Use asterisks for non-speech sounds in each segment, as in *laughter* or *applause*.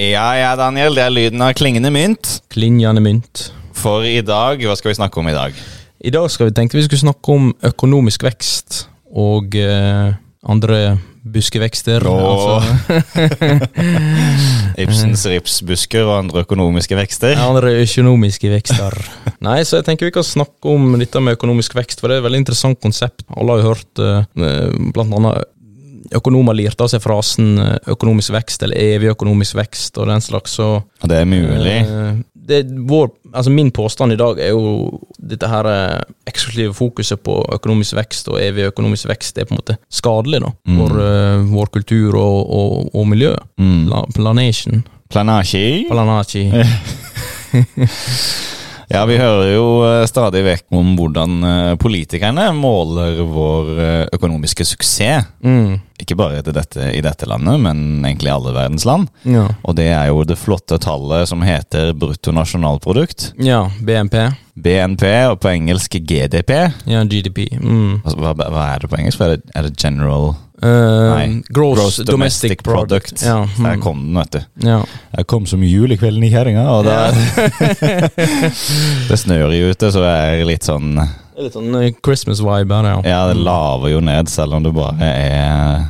Ja, ja, Daniel. Det er lyden av klingende mynt. Klingende mynt. For i dag, hva skal vi snakke om i dag? I dag skal vi tenkte vi skulle snakke om økonomisk vekst og eh, andre buskevekster. Åh. Altså, *laughs* Ibsens ripsbusker og andre økonomiske vekster. andre økonomiske vekster. *laughs* Nei, så jeg tenker vi kan snakke om dette med økonomisk vekst, for det er et veldig interessant konsept. Alle har jo hørt eh, blant annet Økonomer lirte av seg frasen eh, økonomisk vekst eller evig økonomisk vekst og den slags. så Og det er mulig. Eh, det, vår, altså min påstand i dag er jo dette her eh, eksklusive fokuset på økonomisk vekst og evig økonomisk vekst er på en måte skadelig da, Mm. for uh, vår kultur og, og, og miljø. Mm. Pla, planation. Planasje. Planachi. *laughs* *laughs* Ja, vi hører jo eh, stadig vekk om hvordan eh, politikerne måler vår eh, økonomiske suksess. Mm. Ikke bare dette, i dette landet, men egentlig i alle verdens land. Ja. Og det er jo det flotte tallet som heter bruttonasjonalprodukt. ja, BNP. BNP, og på engelsk GDP. Ja, GDP. Mm. Altså, hva, hva er det på engelsk? Er det, er det general Eh, Nei, gross, domestic, product. Ja, Der mm. kom den, vet du. ja. Jeg kom som julekvelden i kjerringa, og da *laughs* Det snør jo ute, så er litt sånn Det er litt sånn eh, Christmas-vibe her, ja. Ja, det laver jo ned, selv om det bare er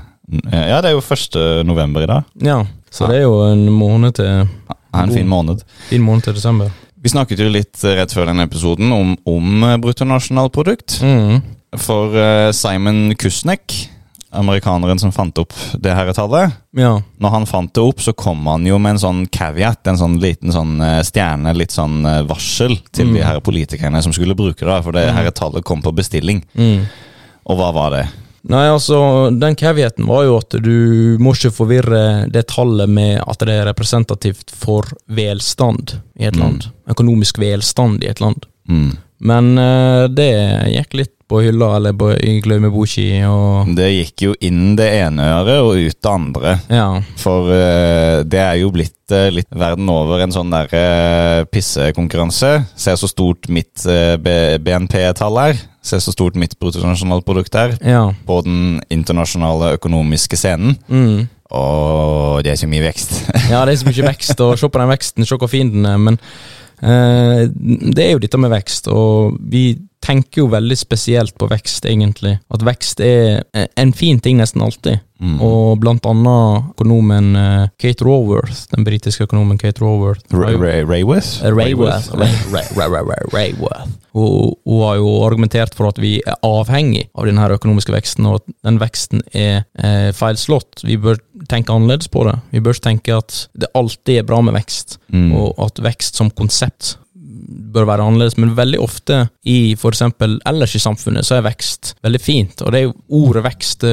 Ja, det er jo 1. november i dag. Ja, så det er jo en måned til Ja, en fin måned. fin måned til desember. Vi snakket jo litt rett før denne episoden om, om bruttonasjonalprodukt. Mm. For eh, Simon Kusnek, amerikaneren som fant opp det her tallet Ja. Når han fant det opp, så kom han jo med en sånn caveat, en sånn liten sånn eh, stjerne, litt sånn eh, varsel til de her politikerne som skulle bruke det, for det her tallet kom på bestilling. Mm. Og hva var det? Nei, altså, den caveaten var jo at du må ikke forvirre det tallet med at det er representativt for velstand i et land. Økonomisk velstand i et land. Mm. Men uh, det gikk litt på hylla, eller på, i glemmeboki, og Det gikk jo inn det ene øret og ut det andre. ja. For uh, det er jo blitt uh, litt verden over en sånn der uh, pissekonkurranse. Se så stort mitt BNP-tall er. Se så stort mitt bruttonasjonalprodukt er. Ja. På den internasjonale økonomiske scenen. Mm. Og det er så mye vekst. Ja, det er så mye *laughs* vekst, og se på den veksten, se hvor fin den er. Men det er jo dette med vekst, og vi tenker jo veldig spesielt på vekst, egentlig. At vekst er eh, en fin ting nesten alltid. Mm. Og blant annet økonomen eh, Kate Raworth, den britiske økonomen Kate Raworth. Rayworth? Eh, Rayworth. Ray- Ray- Ray- Ray- Ray- Rayworth. Hun, hun har jo argumentert for at vi er avhengig av denne økonomiske veksten, og at den veksten er eh, feilslått. Vi bør tenke annerledes på det. Vi bør tenke at det alltid er bra med vekst, Mm. og at vekst som konsept bør være annerledes, men veldig ofte i eksempel ellers i samfunnet så er vekst veldig fint, og det er jo ordet vekst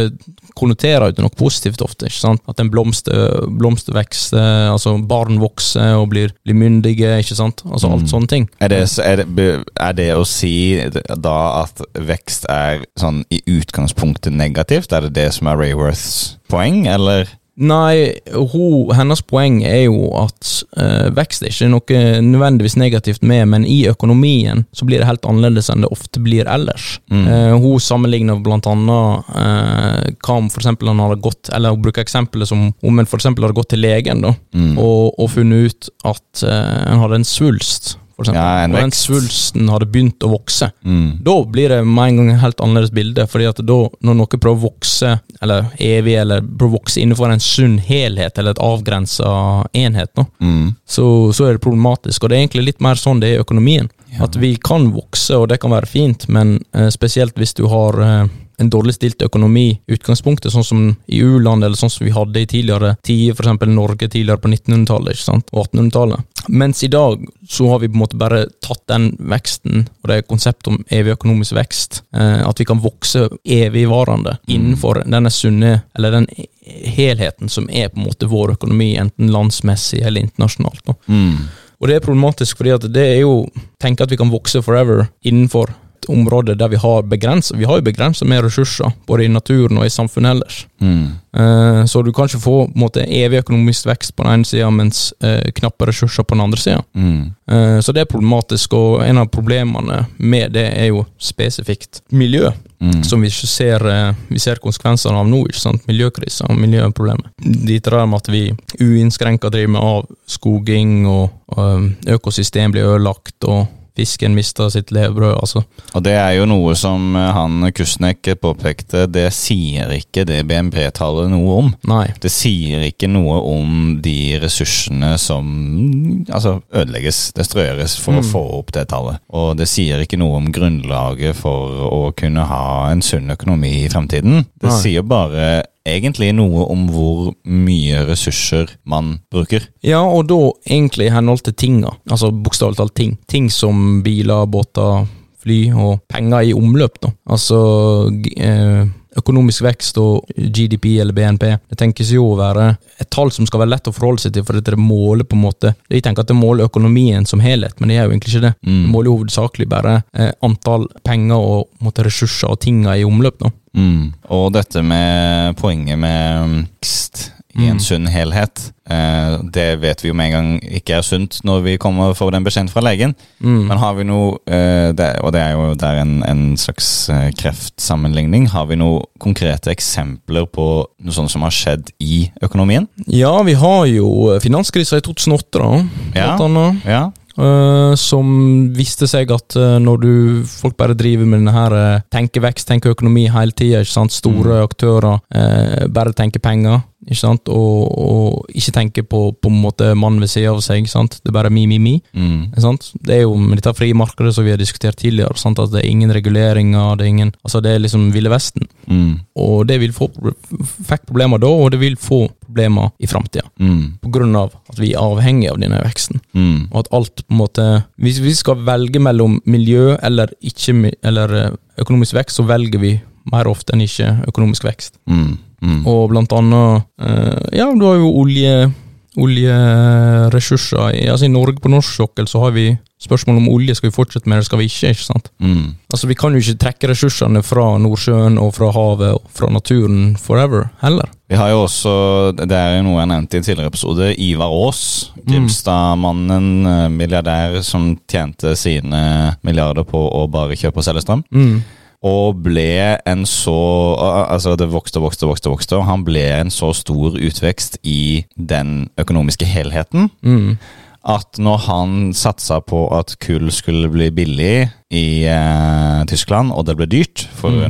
konnoterer jo noe positivt ofte, ikke sant? At en blomster, blomster vokser, altså barn vokser og blir, blir myndige, ikke sant? Altså alt Mm. sånne ting. Er det, er, det, er det å si da at vekst er sånn i utgangspunktet negativt? Er det det som er Rayworths poeng, eller? Nei, hun, hennes poeng er jo at eh, vekst er ikke noe nødvendigvis negativt med, men i økonomien så blir det helt annerledes enn det ofte blir ellers. Mm. Eh, hun sammenligner blant annet eh, hva om for eksempel han hadde gått, eller hun bruker eksempelet som om en for eksempel hadde gått til legen da, Mm. og, og funnet ut at eh, en hadde en svulst, for Ja, en og den svulsten hadde begynt å vokse. Mm. Da blir det med en gang et helt annerledes bilde, fordi at da, når noe prøver å vokse, eller evig, eller prøver å vokse innenfor en sunn helhet, eller et avgrensa enhet, nå, Mm. så, så er det problematisk. Og det er egentlig litt mer sånn det er i økonomien. At vi kan vokse, og det kan være fint, men eh, spesielt hvis du har eh, en dårlig stilt økonomi i utgangspunktet, sånn som i u-land, eller sånn som vi hadde i tidligere tider, eksempel Norge tidligere på 1900-tallet ikke sant, og 1800-tallet. Mens i dag så har vi på en måte bare tatt den veksten, og det konseptet om evig økonomisk vekst, eh, at vi kan vokse evigvarende innenfor denne sunne, eller den helheten som er på en måte vår økonomi, enten landsmessig eller internasjonalt. Mm. Og det er problematisk fordi at det er jo Tenke at vi kan vokse forever innenfor et område der vi har begrenset Vi har jo begrensa med ressurser, både i naturen og i samfunnet ellers. Mm. Eh, Så du kan ikke få måte, evig økonomisk vekst på den ene sida, mens eh, knappe ressurser på den andre sida. Mm. Eh, Så det er problematisk, og en av problemene med det er jo spesifikt miljø, Mm. som vi ikke ser, vi ser konsekvensene av nå. ikke sant? Miljøkrisa og miljøproblemet. Dit der med at vi uinnskrenka driver med avskoging, og, og økosystem blir ødelagt, og fisken mister sitt levebrød. altså. Og det er jo noe som eh, han Kusnek påpekte, det sier ikke det BNP-tallet noe om. Nei. Det sier ikke noe om de ressursene som altså, ødelegges, destrueres, for Mm. å få opp det tallet. Og det sier ikke noe om grunnlaget for å kunne ha en sunn økonomi i fremtiden. Det Nei. sier bare egentlig noe om hvor mye ressurser man bruker. Ja, og da egentlig i henhold til tinga, altså bokstavelig talt ting. Ting som biler, båter, fly og penger i omløp, da. Altså eh, økonomisk vekst og GDP eller BNP. Det tenkes jo å være et tall som skal være lett å forholde seg til, for det måler på en måte Jeg tenker at det måler økonomien som helhet, men det er jo egentlig ikke det. Det Mm. måler jo hovedsakelig bare eh, antall penger og måte, ressurser og tinga i omløp, nå. Mm. Og dette med poenget med vekst i en Mm. sunn helhet, eh, det vet vi jo med en gang ikke er sunt når vi kommer får den beskjeden fra legen. Mm. Men har vi noe, eh, det, og det er jo der en, en slags eh, kreftsammenligning, har vi noen konkrete eksempler på noe sånt som har skjedd i økonomien? Ja, vi har jo finanskrisa i 2008, da, Ja. Ja. Eh, som viste seg at uh, når du folk bare driver med denne her uh, tenke vekst, tenke økonomi hele tida, store aktører eh, bare tenker penger, ikke sant, og, og ikke tenker på på en måte mannen ved siden av seg, sant, det er bare mi, mi, mi. Mm. Det er jo med dette frimarkedet som vi har diskutert tidligere, sant, at det er ingen reguleringer, det er ingen Altså, det er liksom Ville Vesten. Mm. Og det vil få fikk problemer da, og det vil få problemer i framtida. Mm. På grunn av at vi er avhengig av denne veksten. Mm. Og at alt på en måte Hvis vi skal velge mellom miljø eller, ikke, eller eh, økonomisk vekst, så velger vi mer ofte enn ikke økonomisk vekst. Mm. Mm. Og blant annet eh, Ja, du har jo olje oljeressurser. Altså I Norge, på norsk sokkel, så har vi spørsmål om olje. Skal vi fortsette med det, skal vi ikke? ikke sant? Mm. Altså Vi kan jo ikke trekke ressursene fra Nordsjøen og fra havet og fra naturen forever, heller. Vi har jo også, det er jo noe jeg nevnte i en tidligere episode, Ivar Aas. Grimstad-mannen, eh, milliardær som tjente sine milliarder på å bare kjøpe og selge strøm. Mm. Og ble en så Altså, det vokste og vokste og vokste, vokste, og han ble en så stor utvekst i den økonomiske helheten Mm. at når han satsa på at kull skulle bli billig i eh, Tyskland, og det ble dyrt pga.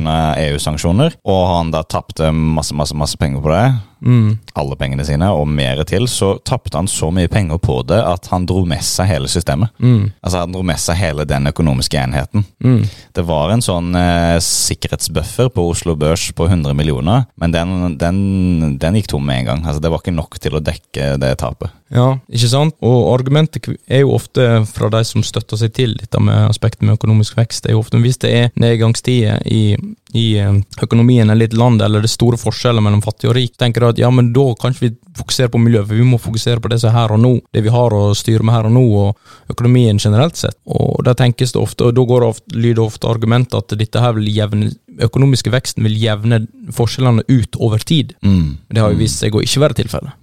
EU-sanksjoner, og han da tapte masse, masse, masse penger på det, Mm. alle pengene sine, og mer til, så tapte han så mye penger på det at han dro med seg hele systemet. Mm. Altså Han dro med seg hele den økonomiske enheten. Mm. Det var en sånn eh, sikkerhetsbuffer på Oslo Børs på 100 millioner, men den, den, den gikk tom med en gang. Altså Det var ikke nok til å dekke det tapet. Ja, ikke sant? Og argumentet er jo ofte fra de som støtter seg til dette med aspektet med økonomisk vekst, er jo ofte hvis det er nedgangstider i, i eh, økonomien eller et land, eller det er store forskjeller mellom fattig og rik, tenker jeg at ja, men da kan vi fokusere på miljøet, for vi må fokusere på det som er her og nå, det vi har å styre med her og nå, og økonomien generelt sett. Og da tenkes det ofte, og da går det ofte, lyder ofte argumentet at dette her vil jevne, økonomiske veksten vil jevne forskjellene ut over tid. Mm. Det har jo vist seg å ikke være tilfellet.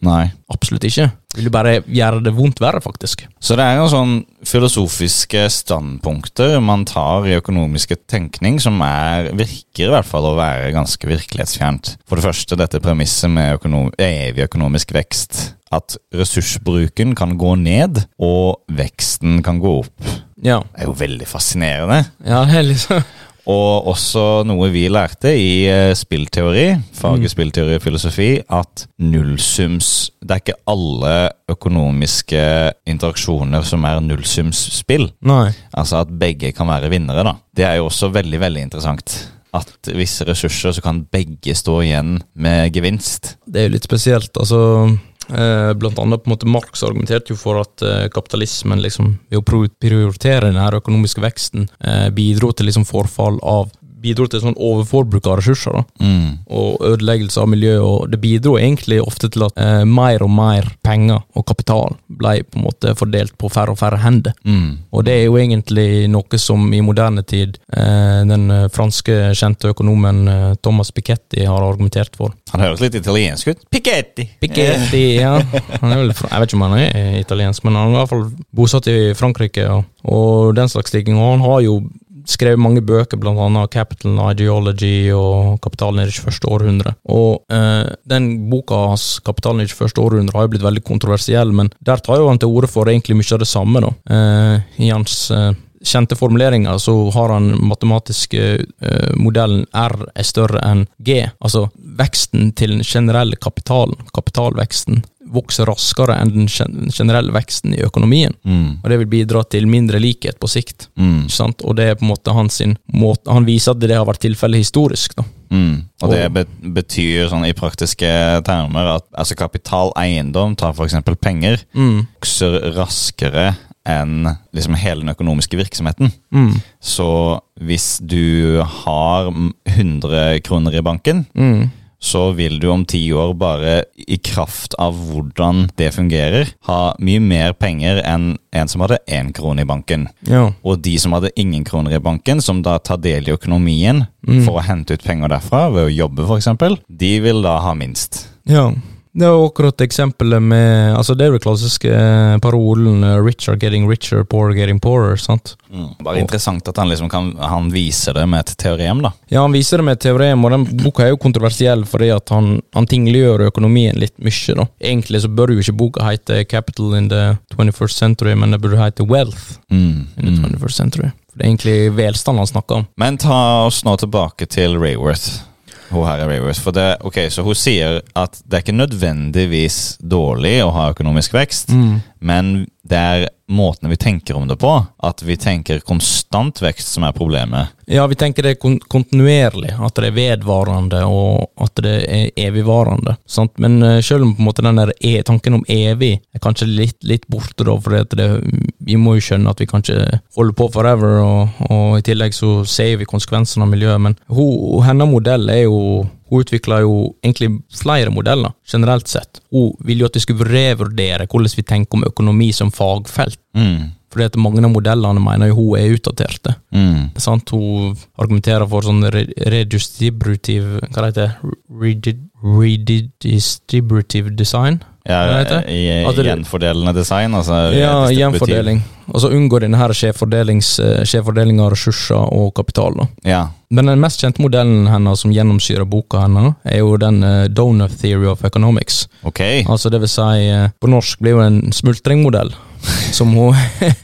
Absolutt ikke. Vil du bare gjøre det vondt verre, faktisk. Så det er jo sånn filosofiske standpunkter man tar i økonomiske tenkning som er, virker i hvert fall å være ganske virkelighetsfjernt. For det første dette premisset med økonom, evig økonomisk vekst. At ressursbruken kan gå ned, og veksten kan gå opp. Ja. Det er jo veldig fascinerende. Ja, det er liksom Og også noe vi lærte i eh, spillteori, faget spillteori og filosofi, at nullsums Det er ikke alle økonomiske interaksjoner som er nullsumsspill. Altså at begge kan være vinnere, da. Det er jo også veldig, veldig interessant. At visse ressurser så kan begge stå igjen med gevinst. Det er jo litt spesielt. Altså, blant annet på en måte Marx argumenterte jo for at eh, kapitalismen liksom, ved å prioritere den her økonomiske veksten eh, bidro til liksom forfall av bidro til sånn overforbruk av ressurser. da Mm. og ødeleggelse av miljø, og det bidro egentlig ofte til at eh, mer og mer penger og kapital ble på en måte fordelt på færre og færre hender. Mm. Og det er jo egentlig noe som i moderne tid eh, den eh, franske kjente økonomen eh, Thomas Piketty har argumentert for. Han høres litt italiensk ut. Piketty! Piketty, ja. Han er vel, fra- jeg vet ikke om han er italiensk, men han er i hvert fall bosatt i Frankrike Ja. og den slags ting. Og han har jo skrevet mange bøker, annet Capital Ideology og Kapitalen i det 21. århundre. Og eh, den boka hans, Kapitalen i det 21. århundre, har jo blitt veldig kontroversiell, men der tar jo han til orde for egentlig mye av det samme, da. Eh, I hans eh, kjente formuleringer så har han matematiske eh, modellen R er større enn G. Altså veksten til den generelle kapitalen, kapitalveksten, vokser raskere enn den generelle veksten i økonomien. Mm. Og det vil bidra til mindre likhet på sikt. Mm. Og det er på en måte hans sin måte Han viser at det har vært tilfellet historisk, da. Mm. Og det betyr sånn i praktiske termer at altså kapital, eiendom, tar eksempel penger, Mm. vokser raskere enn liksom hele den økonomiske virksomheten. Mm. Så hvis du har 100 kroner i banken, Mm. Så vil du om ti år bare i kraft av hvordan det fungerer, ha mye mer penger enn en som hadde én krone i banken. Ja. Og de som hadde ingen kroner i banken, som da tar del i økonomien Mm. for å hente ut penger derfra ved å jobbe f.eks., de vil da ha minst. ja. Det er akkurat eksempelet med Altså Det er jo den klassiske eh, parolen eh, 'rich are getting richer, poor are getting poorer'. sant? Bare interessant at han liksom kan Han viser det med et teorem, da. Ja, han viser det med et teorem, og den boka er jo kontroversiell fordi at han, han tingliggjør økonomien litt mye. da. Egentlig så bør jo ikke boka hete 'Capital in the 21st Century', men det burde hete 'Wealth Mm. in the Mm. 21st Century'. For det er egentlig velstand han snakker om. Men ta oss nå tilbake til Rayworth. Hun her i Rivers. For det, ok, så hun sier at det er ikke nødvendigvis dårlig å ha økonomisk vekst, men det er måten vi tenker om det på. At vi tenker konstant vekst som er problemet. Ja, vi tenker det er kon kontinuerlig, at det er vedvarende, og at det er evigvarende. Sant? Men eh, selv om på en måte den der e tanken om evig er kanskje litt, litt borte, da, for vi må jo skjønne at vi kan ikke holde på forever, og, og i tillegg så ser vi konsekvensene av miljøet. Men hun, hennes modell er jo hun utvikla jo egentlig flere modeller, generelt sett. Hun ville jo at vi skulle revurdere hvordan vi tenker om økonomi som fagfelt. Mm. Fordi at mange av modellene mener jo hun er utdaterte. Mm. Sant? Hun argumenterer for sånn re redistributive Hva heter det? Redistributive design? Ja, i, At gjenfordelende design, altså Ja, gjenfordeling. Og så unngår denne her eh, skjevfordeling av ressurser og kapital. da. Ja. Men den mest kjente modellen hennes som gjennomsyrer boka hennes, er jo den uh, donor theory of economics. Okay. Altså det vil si, uh, på norsk blir jo en smultringmodell. Som hun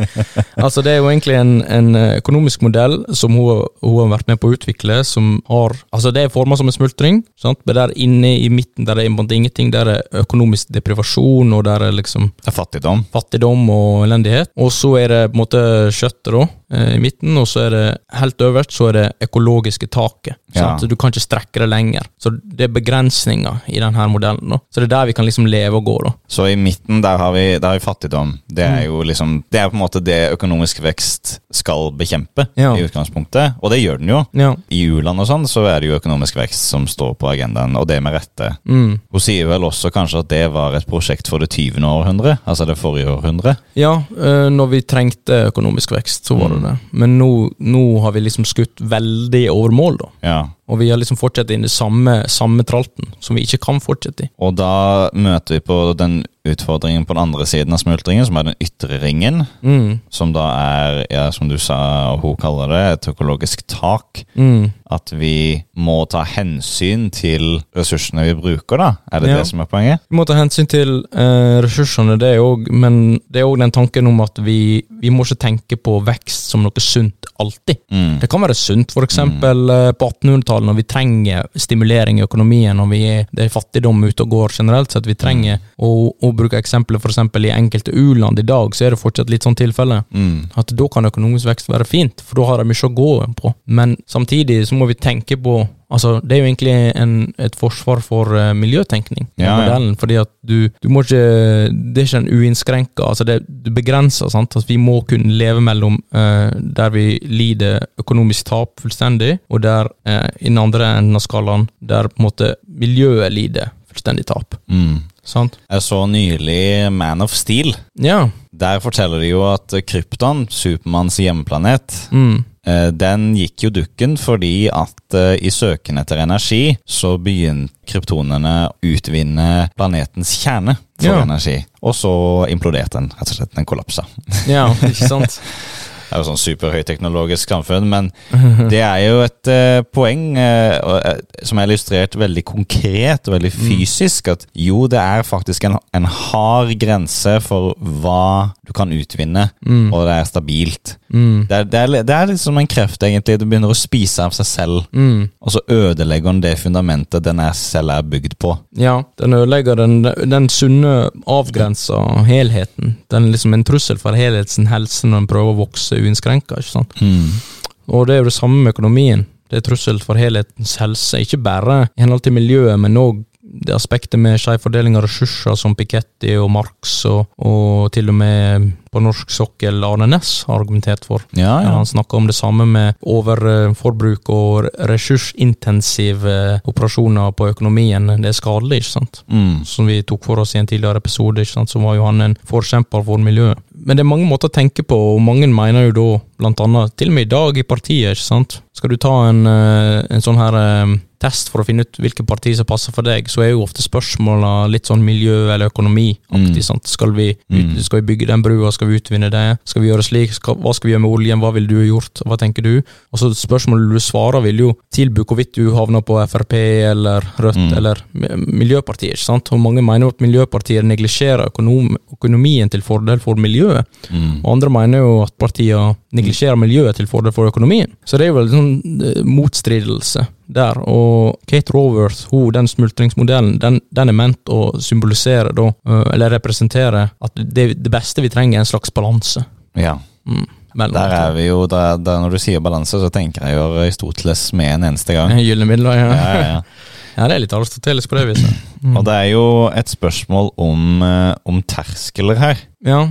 *laughs* Altså det er jo egentlig en, en eh, økonomisk modell som hun, hun har vært med på å utvikle, som har Altså det er forma som en smultring, sant? men der inne i midten der det er ingenting. Der er økonomisk deprivasjon, og der er liksom Det er fattigdom. fattigdom og elendighet. Og så er det på en måte kjøttet da, i midten, og så er det helt øverst så er det økologiske taket. Ja. Så Du kan ikke strekke det lenger. Så det er begrensninger i denne modellen. da. Så det er der vi kan liksom leve og gå. da. Så i midten der har vi, der har vi fattigdom. Det er jo liksom Det er på en måte det økonomisk vekst skal bekjempe Ja. i utgangspunktet, og det gjør den jo. Ja. I u-land og sånn så er det jo økonomisk vekst som står på agendaen, og det med rette. Mm. Hun sier vel også kanskje at det var et prosjekt for det 20. århundre, altså det forrige århundre. Ja, eh, når vi trengte økonomisk vekst, så var Mm. det. Men nå, nå har vi liksom skutt veldig over mål, da. Ja. Og vi har liksom fortsatt inn i samme, samme tralten, som vi ikke kan fortsette i. Og da møter vi på den utfordringen på den andre siden av smultringen, som er den ytre ringen. Mm. Som da er, ja, som du sa, og hun kaller det, et økologisk tak. Mm. At vi må ta hensyn til ressursene vi bruker, da. Er det Ja. det som er poenget? Vi må ta hensyn til eh, ressursene, det òg, men det er òg den tanken om at vi, vi må ikke tenke på vekst som noe sunt alltid. Mm. Det kan være sunt, f.eks. eksempel på 1800-tallet, når vi trenger stimulering i økonomien, når vi er, det er fattigdom ute og går generelt sett. Vi trenger å, å bruke eksempler f.eks. i enkelte u-land i dag, så er det fortsatt litt sånn tilfelle. Mm. At da kan økonomisk vekst være fint, for da har de mye å gå på. Men samtidig så må vi tenke på Altså, det er jo egentlig en, et forsvar for uh, miljøtenkning, Ja, modellen. Fordi at du, du må ikke Det er ikke en uinnskrenka altså det, Du begrenser sant, at vi må kunne leve mellom uh, der vi lider økonomisk tap fullstendig, og der uh, i den andre enden av skalaen, der på en måte miljøet lider fullstendig tap. Mm. Sant? Jeg så nylig Man of Steel. Ja. Der forteller de jo at Krypton, Supermanns hjemplanet, Mm. Eh, den gikk jo dukken fordi at eh, i søken etter energi så begynte kryptonene å utvinne planetens kjerne for Ja. energi. Og så imploderte den, rett og slett. Den kollapsa. ja, ikke *laughs* sant? Det er jo sånn superhøyteknologisk samfunn, men det er jo et uh, poeng uh, som er illustrert veldig konkret og veldig fysisk, at jo, det er faktisk en, en hard grense for hva du kan utvinne, og det er stabilt. Mm. Det er, det, er, det er litt som en kreft, egentlig. Du begynner å spise av seg selv, Mm. og så ødelegger den det fundamentet den er selv er bygd på. Ja, den ødelegger den, den sunne, avgrensa helheten. Den er liksom en trussel for helheten, helsen, når den prøver å vokse uinnskrenka. sant? Og det er jo det samme med økonomien. Det er trussel for helhetens helse, ikke bare i henhold til miljøet, men òg det aspektet med skjev fordeling av ressurser, som Piketty og Marx, og, og til og med på norsk sokkel Arne Næss har argumentert for. Ja, Ja, ja. han snakker om det samme med overforbruk og ressursintensive operasjoner på økonomien. Det er skadelig, ikke sant? Mm. Som vi tok for oss i en tidligere episode, ikke sant? så var jo han en forkjemper for miljøet. Men det er mange måter å tenke på, og mange mener jo da, blant annet, til og med i dag i partiet, ikke sant. Skal du ta en, eh, en sånn her eh, test for å finne ut hvilke parti som passer for deg, så er jo ofte spørsmåla litt sånn miljø- eller økonomiaktig. Mm. sant? Skal vi, ut, Mm. skal vi bygge den brua, skal vi utvinne det? Skal vi gjøre slik? Skal, hva skal vi gjøre med oljen? Hva ville du gjort? Hva tenker du? Og så Spørsmålet du svarer, vil jo tilby hvorvidt du havner på Frp eller Rødt Mm. eller Miljøpartiet. ikke sant? Og Mange mener jo at Miljøpartiet neglisjerer økonom, økonomien til fordel for miljøet. Mm. Og andre mener jo at partiene neglisjerer miljøet til fordel for økonomien. Så det er jo vel en sånn eh, motstridelse der. Og Kate Raworth, hun, den smultringsmodellen, den, den er ment å symbolisere, da, eh, eller representere, at det, det beste vi trenger, er en slags balanse. ja. Mm. Der er vi jo, der, der Når du sier balanse, så tenker jeg jo Aristoteles med en eneste gang. *laughs* Gylne midler, ja. Ja, ja, ja. *laughs* ja. det er litt Aristoteles på det viset. Mm. Og det er jo et spørsmål om, eh, om terskler her. Ja.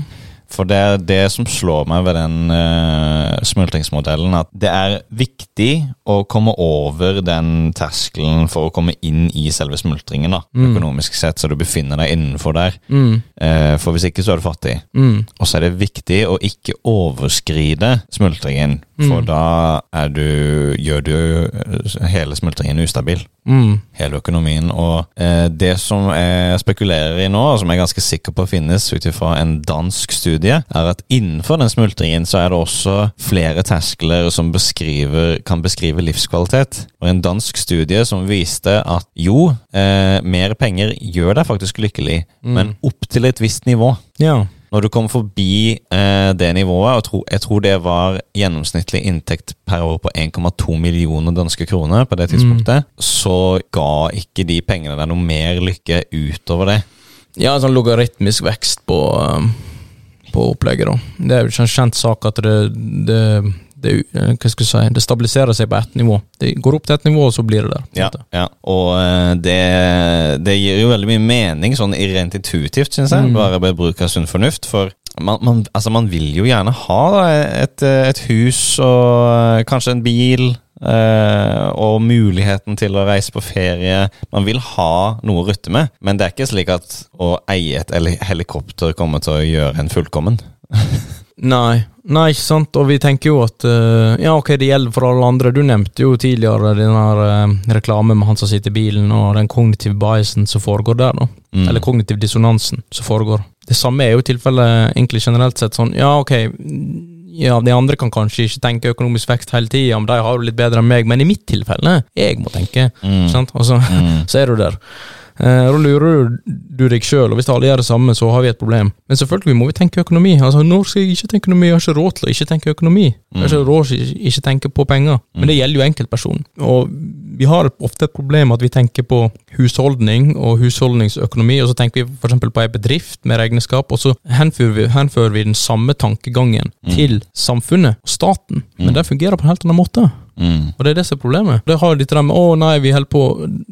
For det er det som slår meg ved den uh, smultringsmodellen, at det er viktig å komme over den terskelen for å komme inn i selve smultringen, da, Mm. økonomisk sett, så du befinner deg innenfor der. Mm. Uh, for hvis ikke så er du fattig. Mm. Og så er det viktig å ikke overskride smultringen, for Mm. da du, gjør du eh, hele smultringen ustabil. Mm. Hele økonomien. Og eh, det som jeg spekulerer i nå, og som jeg er ganske sikker på finnes ut ifra en dansk studie, er at innenfor den smultringen så er det også flere terskler som beskriver, kan beskrive livskvalitet. Og en dansk studie som viste at jo, eh, mer penger gjør deg faktisk lykkelig, Mm. men opp til et visst nivå. Ja. Når du kommer forbi eh, det nivået, og tro, jeg tror det var gjennomsnittlig inntekt per år på 1,2 millioner danske kroner på det tidspunktet, så ga ikke de pengene deg noe mer lykke utover det. Ja, en sånn logaritmisk vekst på, um, på opplegget, da. Det er jo en kjent sak at det, det, det, eh, hva skal jeg si, det stabiliserer seg på ett nivå. Det går opp til ett nivå, og så blir det der. Ja, ja. Og eh, det, det gir jo veldig mye mening, sånn rent intuitivt, syns jeg, Mm. bare ved bruk av sunn fornuft. For man, man, altså man vil jo gjerne ha da, et, et hus og eh, kanskje en bil. eh, og muligheten til å reise på ferie. Man vil ha noe å rutte med, men det er ikke slik at å eie et helikopter kommer til å gjøre en fullkommen. *laughs* Nei, nei, ikke sant. Og vi tenker jo at uh, ja, ok, det gjelder for alle andre. Du nevnte jo tidligere den her uh, reklamen med han som sitter i bilen, og den kognitive biasen som foregår der, da. Mm. Eller kognitiv dissonansen som foregår. Det samme er jo tilfellet egentlig generelt sett sånn, ja, ok, ja, de andre kan kanskje ikke tenke økonomisk vekst hele tida, men de har jo litt bedre enn meg, men i mitt tilfelle, jeg må tenke, Mm. sant? Og så, Mm. *laughs* så er du der. Eh, Da lurer du deg sjøl, og hvis alle gjør det samme, så har vi et problem. Men selvfølgelig må vi tenke økonomi. Altså, Når skal jeg ikke tenke økonomi? Jeg har ikke råd til å ikke tenke økonomi. Jeg har ikke råd til å ikke tenke på penger. Men det gjelder jo enkeltpersonen. Og vi har ofte et problem at vi tenker på husholdning og husholdningsøkonomi, og så tenker vi f.eks. på en bedrift med regnskap, og så henfører vi, henfører vi den samme tankegangen Mm. til samfunnet og staten. Men Mm. det fungerer på en helt annen måte. Mm. Og det er det som er problemet. Det har litt der med å nei, vi holder på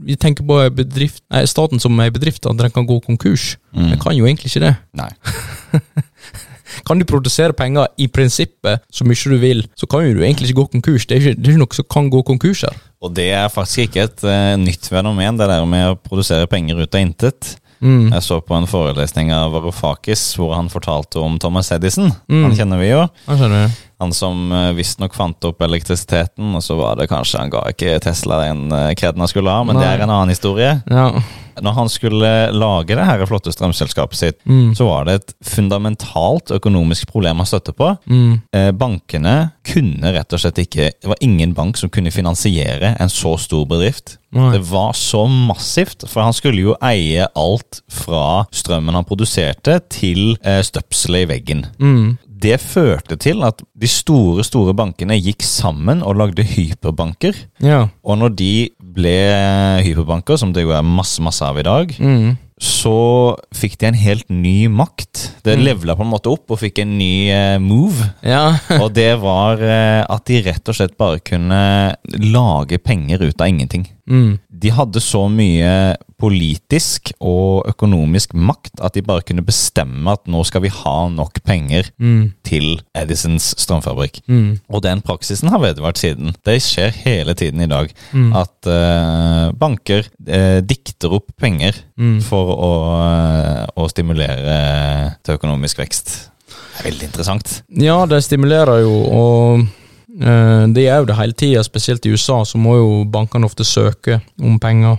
Vi tenker på bedrift, nei, staten som en bedrift, at den kan gå konkurs. Mm. Den kan jo egentlig ikke det. Nei. *laughs* Kan du produsere penger i prinsippet så mye du vil, så kan jo du egentlig ikke gå konkurs. Det er ikke, det er ikke noe som kan gå konkurs her. Og det er faktisk ikke et uh, nytt fenomen, det der med å produsere penger ut av intet. Mm. Jeg så på en forelesning av Varoufakis hvor han fortalte om Thomas Edison. Mm. Han kjenner vi jo. Han kjenner skjønner. Han som uh, visstnok fant opp elektrisiteten, og så var det kanskje Han ga ikke Tesla den uh, kreden han skulle ha, men det er en annen historie. Ja. Når han skulle lage det her flotte strømselskapet sitt, Mm. så var det et fundamentalt økonomisk problem han støtte på. Mm. Eh, bankene kunne rett og slett ikke Det var ingen bank som kunne finansiere en så stor bedrift. Nei. Det var så massivt, for han skulle jo eie alt fra strømmen han produserte, til eh, støpselet i veggen. Mm. Det førte til at de store store bankene gikk sammen og lagde hyperbanker. Ja. Og når de ble hyperbanker, som det jo er masse masse av i dag, Mm. så fikk de en helt ny makt. Det Mm. levela på en måte opp og fikk en ny eh, move. Ja. *laughs* Og det var eh, at de rett og slett bare kunne lage penger ut av ingenting. Mm. De hadde så mye politisk og økonomisk makt at de bare kunne bestemme at nå skal vi ha nok penger Mm. til Edisons strømfabrikk. Mm. Og den praksisen har vedvart siden. Det skjer hele tiden i dag. Mm. At uh, banker uh, dikter opp penger Mm. for å, uh, å stimulere til økonomisk vekst. Det er veldig interessant. Ja, det stimulerer jo, og det gjør jo det hele tida. Spesielt i USA så må jo bankene ofte søke om penger.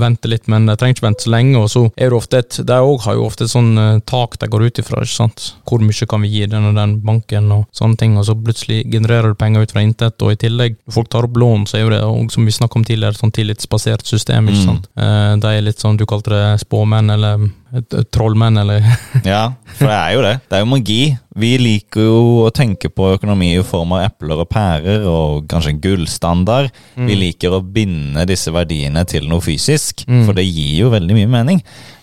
Vente litt, men de trenger ikke vente så lenge. Og så er det ofte et De òg har jo ofte et sånn eh, tak de går ut ifra. ikke sant? Hvor mye kan vi gi den og den banken, og sånne ting. Og så plutselig genererer du penger ut fra intet. Og i tillegg, når folk tar opp lån, så er jo det òg, som vi snakket om tidligere, sånn tillitsbasert system. ikke Mm. sant? Mm. de er litt sånn, du kalte det spåmenn, eller et, et trollmenn, eller *laughs* Ja, for det er jo det. Det er jo magi. Vi liker jo å tenke på økonomi i form av epler og pærer, og kanskje en gullstandard. Vi liker å binde disse verdiene til noe fysisk, Mm. for det gir jo veldig mye mening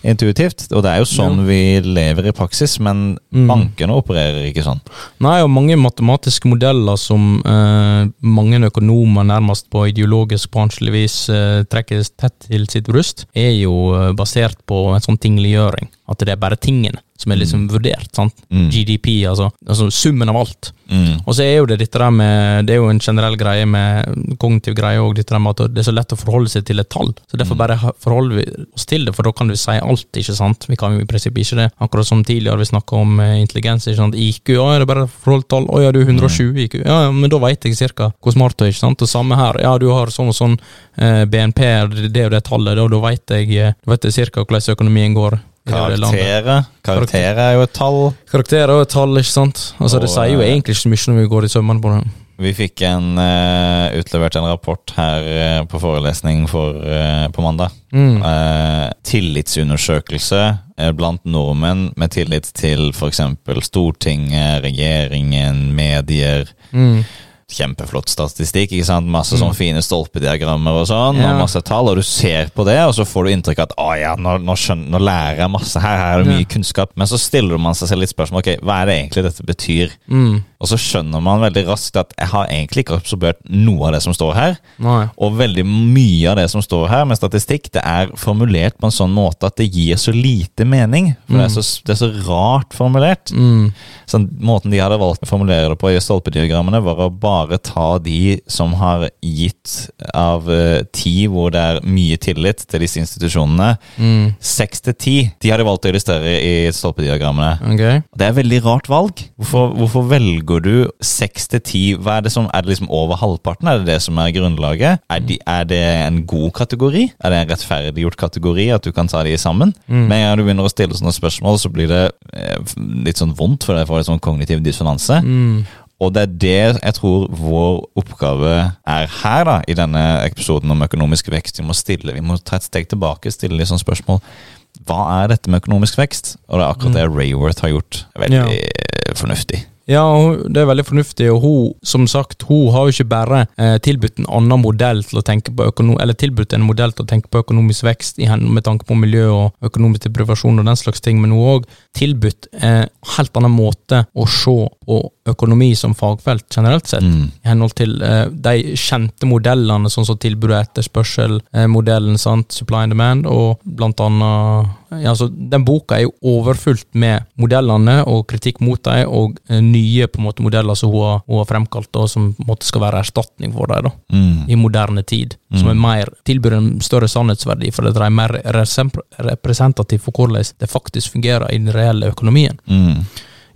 intuitivt. Og det er jo sånn vi lever i praksis, men Mm. bankene opererer ikke sånn. Nei, og mange matematiske modeller som eh, mange økonomer nærmest på ideologisk bransjelig vis eh, trekker tett til sitt bryst, er jo eh, basert på en sånn tingliggjøring. göring. At det er bare tingene som er liksom vurdert. sant? Mm. GDP, altså, altså summen av alt. Mm. Og så er jo det dette der med Det er jo en generell greie med kognitiv greie òg, dette der med at det er så lett å forholde seg til et tall. Så derfor Mm. bare forholder vi oss til det, for da kan du si alt, ikke sant? Vi kan jo i prinsippet ikke det. Akkurat som tidligere vi snakka om eh, intelligens, ikke sant. IQ, ja, er det bare forhold tall? Å ja, du er 120 Mm. IQ. Ja, ja, men da veit jeg cirka hvor smart du er, ikke sant. Og samme her, ja, du har sånn og sånn eh, BNP, det og det tallet, da, da veit jeg, eh, da vet jeg cirka hvordan økonomien går. Og. Karakterer. Karakterer er jo et tall. Karakterer er jo et tall, ikke sant. Altså, det sier jo eh, egentlig ikke så mye når vi går i sømmene på det. Vi fikk en, uh, utlevert en rapport her uh, på forelesning for, uh, på mandag. Mm. Tillitsundersøkelse blant nordmenn med tillit til f.eks. Stortinget, regjeringen, medier. Mm. Kjempeflott statistikk. ikke sant? Masse sånne fine stolpediagrammer og sånn, Ja. og masse tall. Og du ser på det, og så får du inntrykk av at å ja, nå, nå, skjønner, nå lærer jeg masse her, her er det mye Ja. kunnskap. Men så stiller man seg selv litt spørsmål ok, hva er det egentlig dette betyr? Mm. Og så skjønner man veldig raskt at jeg har egentlig ikke absorbert noe av det som står her. Nei. Og veldig mye av det som står her med statistikk, det er formulert på en sånn måte at det gir så lite mening. For det, er så, det er så rart formulert. Mm. Så måten de hadde valgt å formulere det på i stolpediagrammene, var å bare ta de som har gitt av eh, ti hvor det er mye tillit til disse institusjonene. Mm. Seks til ti. De hadde valgt å illustrere i stolpediagrammene. Okay. Det er et veldig rart valg. Hvorfor, hvorfor velger du seks til ti? Er det som, er det liksom over halvparten? Er det det som er grunnlaget? Er, de, er det en god kategori? Er det en rettferdiggjort kategori, at du kan ta de sammen? Mm. Men når du begynner å stille sånne spørsmål, så blir det eh, litt sånn vondt, for det får litt sånn kognitiv dissonanse. Mm. Og det er det jeg tror vår oppgave er her, da, i denne episoden om økonomisk vekst. Vi må stille, vi må ta et steg tilbake, stille litt sånn spørsmål. Hva er dette med økonomisk vekst? Og det er akkurat det Rayworth har gjort. Veldig ja. fornuftig. Ja, det er veldig fornuftig, og hun, som sagt, hun har jo ikke bare eh, tilbudt en annen modell til å tenke på eller tilbudt en modell til å tenke på økonomisk vekst i henne med tanke på miljø og økonomisk deprivasjon og den slags ting, men hun har òg tilbudt en helt annen måte å se på økonomi som fagfelt generelt sett. Mm. I henhold til eh, de kjente modellene, sånn som tilbud og etterspørsel, eh, supply and demand, og blant annet ja, altså, Den boka er jo overfullt med modellene og kritikk mot dem, og eh, nye på en måte modeller som hun har, hun har fremkalt, og som på en måte skal være erstatning for dem Mm. i moderne tid. Som er mer, tilbyr en større sannhetsverdi, for det er mer representativt for hvordan det faktisk fungerer i den reelle økonomien Mm.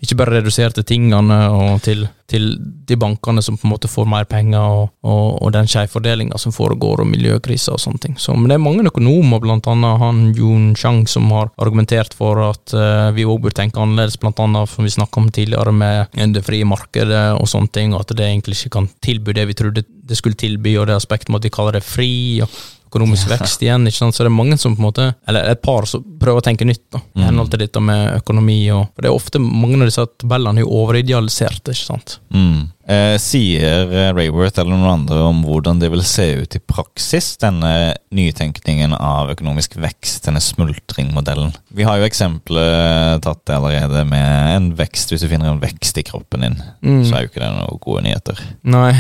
Ikke bare redusere til tingene og til, til de bankene som på en måte får mer penger, og, og, og den skjevfordelinga som foregår, og miljøkrisa og sånne ting. Så, men det er mange økonomer, blant annet han Jun Chang, som har argumentert for at uh, vi òg bør tenke annerledes, blant annet som vi snakka om tidligere, med det frie markedet og sånne ting, og at det egentlig ikke kan tilby det vi trodde det skulle tilby, og det aspektet med at vi kaller det fri. og økonomisk vekst igjen. ikke sant? Så det er mange som på en måte, eller et par som prøver å tenke nytt da, i henhold til dette med økonomi. og for det er ofte Mange av disse tabellene er jo overidealiserte. ikke sant? Mm. Eh, sier eh, Rayworth eller noen andre om hvordan det vil se ut i praksis, denne nytenkningen av økonomisk vekst, denne smultringmodellen? Vi har jo eksempler tatt allerede med en vekst, hvis du finner en vekst i kroppen din, Mm. så er jo ikke det noen gode nyheter. Nei.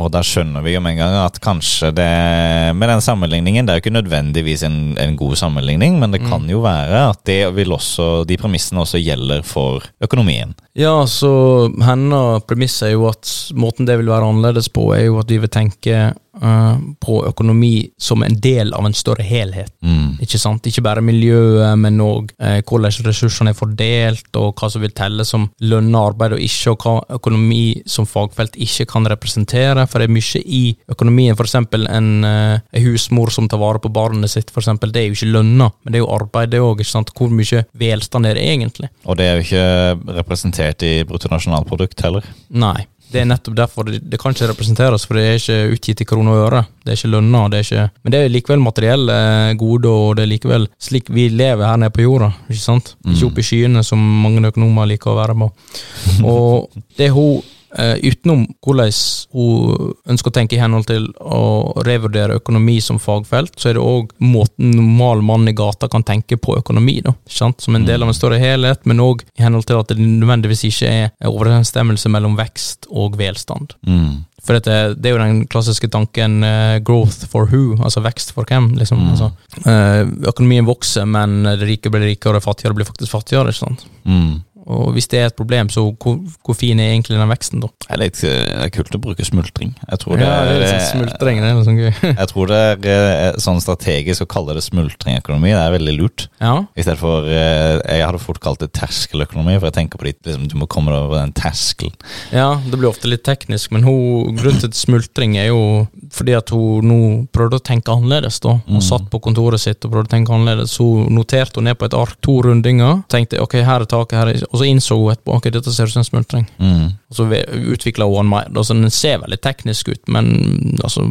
Og da skjønner vi jo med en gang at kanskje det Med den sammenligningen, det er jo ikke nødvendigvis en, en god sammenligning, men det kan jo være at det vil også, de premissene også gjelder for økonomien. Ja, så hennes premiss er jo at måten det vil være annerledes på, er jo at vi vil tenke på økonomi som en del av en større helhet. Mm. Ikke sant? Ikke bare miljøet, men òg eh, hvordan ressursene er fordelt, og hva som vil telle som lønna arbeid og ikke, og hva økonomi som fagfelt ikke kan representere. For det er mye i økonomien, f.eks. En, eh, en husmor som tar vare på barnet sitt, for eksempel, det er jo ikke lønna, men det er jo arbeid, det òg. Hvor mye velstand er det egentlig? Og det er jo ikke representert i bruttonasjonalprodukt heller. Nei. Det er nettopp derfor det, det kan ikke representeres, for det er ikke utgitt i kroner og øre. Det er ikke lønna. Det er ikke, men det er likevel materielle gode, og det er likevel slik vi lever her nede på jorda. Ikke sant? Ikke oppe i skyene, som mange økonomer liker å være på. *laughs* Og det hun eh, utenom hvordan hun ønsker å tenke i henhold til å revurdere økonomi som fagfelt, så er det òg måten normal mann i gata kan tenke på økonomi, da, sant? som en del av en større helhet, men òg i henhold til at det nødvendigvis ikke er overensstemmelse mellom vekst og velstand. Mm. For dette, det er jo den klassiske tanken uh, 'growth for who', altså vekst for hvem. liksom. Altså, uh, økonomien vokser, men det rike blir rikere, og det fattigere blir faktisk fattigere. ikke sant? Mm. Og hvis det er et problem, så hvor, hvor fin er egentlig den veksten, da? Det er kult å bruke smultring. Jeg tror det, ja, det er litt sånn smultring, det er noe sånn gøy. *laughs* jeg tror det er eh, sånn strategisk å kalle det smultringøkonomi. Det er veldig lurt. ja, I stedet for eh, Jeg hadde fort kalt det terskeløkonomi, for jeg tenker på det liksom, du må komme deg over den terskelen. ja, det blir ofte litt teknisk, men hun, grunnen til smultring er jo fordi at hun nå prøvde å tenke annerledes. da. Hun satt på kontoret sitt og prøvde å tenke annerledes. Så noterte hun ned på et ark to rundinger. Tenkte ok, her er taket, her er Og så innså hun etterpå ok, dette ser ut som en smultring. Mm. Og så utvikla hun den mer. Altså, Den ser veldig teknisk ut, men altså,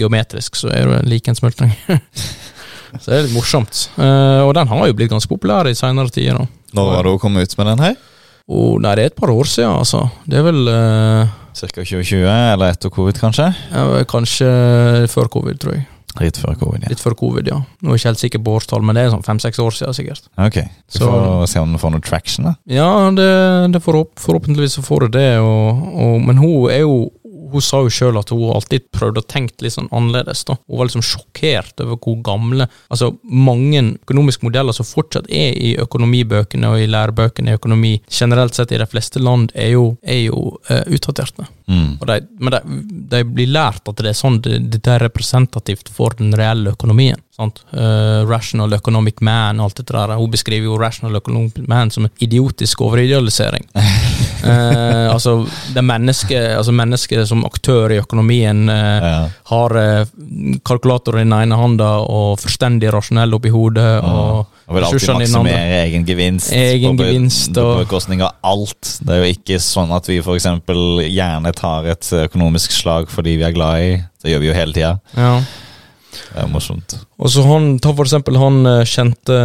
geometrisk så er det like en smultring. *laughs* så det er litt morsomt. Uh, og den har jo blitt ganske populær i seinere tider. Når var det hun kom ut med den her? Oh, nei, det er et par år siden, altså. Det er vel uh, Cirka 2020, eller etter covid, kanskje? ja, kanskje før covid, tror jeg. Litt før covid, ja. Litt før covid, ja. Nå er jeg ikke helt sikker på årstall, men det er sånn fem-seks år siden, sikkert. Ok, Så- får se om du får noe traction, da. Ja, det, det forhåp, forhåpentligvis så får du det, og, og, men hun er jo hun sa jo sjøl at hun alltid prøvde å tenke litt sånn annerledes. da. Hun var liksom sjokkert over hvor gamle altså Mange økonomiske modeller som fortsatt er i økonomibøkene og i lærebøkene i økonomi, generelt sett i de fleste land, er jo, er jo uh, utdaterte. Mm. De, men de, de blir lært at det er sånn det, er representativt for den reelle økonomien. Eh, rational economic man og alt dette der. Hun beskriver jo rational economic man som en idiotisk overidealisering. uh, *laughs* altså, det mennesket, altså menneske som aktør i økonomien uh, Ja. har kalkulator i den ene hånda og forstendig rasjonell oppi hodet. og Og vil alltid maksimere egen gevinst. Egen på gevinst og- bekostning av alt. Det er jo ikke sånn at vi for eksempel gjerne tar et økonomisk slag fordi vi er glad i. Det gjør vi jo hele tida. Ja. Det er morsomt. Og så han, Ta for eksempel han eh, kjente